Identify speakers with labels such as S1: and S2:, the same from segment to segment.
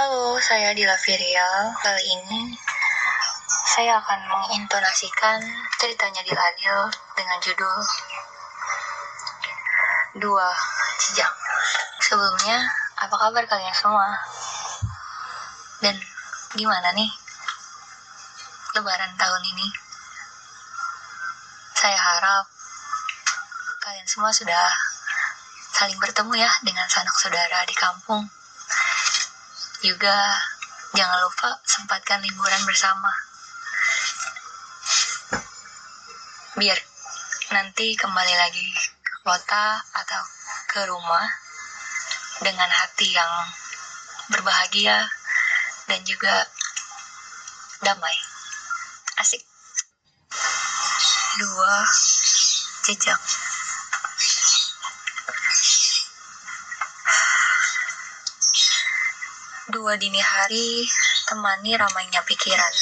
S1: Halo, saya Dila Virial. Kali ini saya akan mengintonasikan ceritanya di Adil dengan judul Dua Jejak. Sebelumnya, apa kabar kalian semua? Dan gimana nih lebaran tahun ini? Saya harap kalian semua sudah saling bertemu ya dengan sanak saudara di kampung juga jangan lupa sempatkan liburan bersama. Biar nanti kembali lagi ke kota atau ke rumah dengan hati yang berbahagia dan juga damai. Asik. Dua jejak. Dua dini hari temani ramainya pikiran.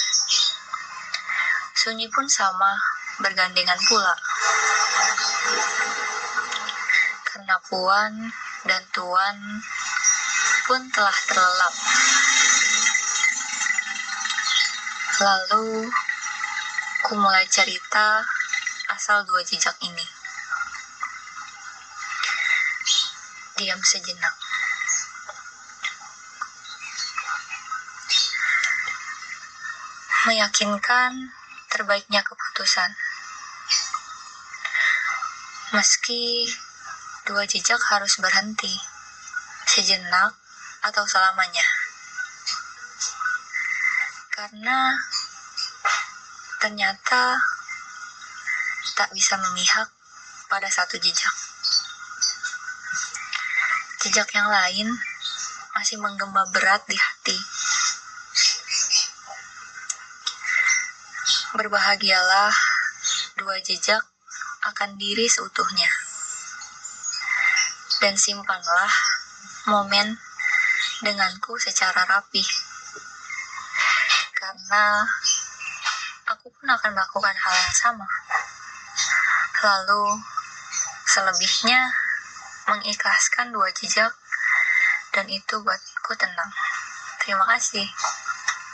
S1: Sunyi pun sama, bergandengan pula. Karena puan dan tuan pun telah terlelap. Lalu, ku mulai cerita asal dua jejak ini. Diam sejenak. Meyakinkan terbaiknya keputusan. Meski dua jejak harus berhenti sejenak atau selamanya. Karena ternyata tak bisa memihak pada satu jejak. Jejak yang lain masih menggema berat di hati. Berbahagialah dua jejak akan diri seutuhnya. Dan simpanlah momen denganku secara rapi. Karena aku pun akan melakukan hal yang sama. Lalu selebihnya mengikhlaskan dua jejak dan itu buatku tenang. Terima kasih.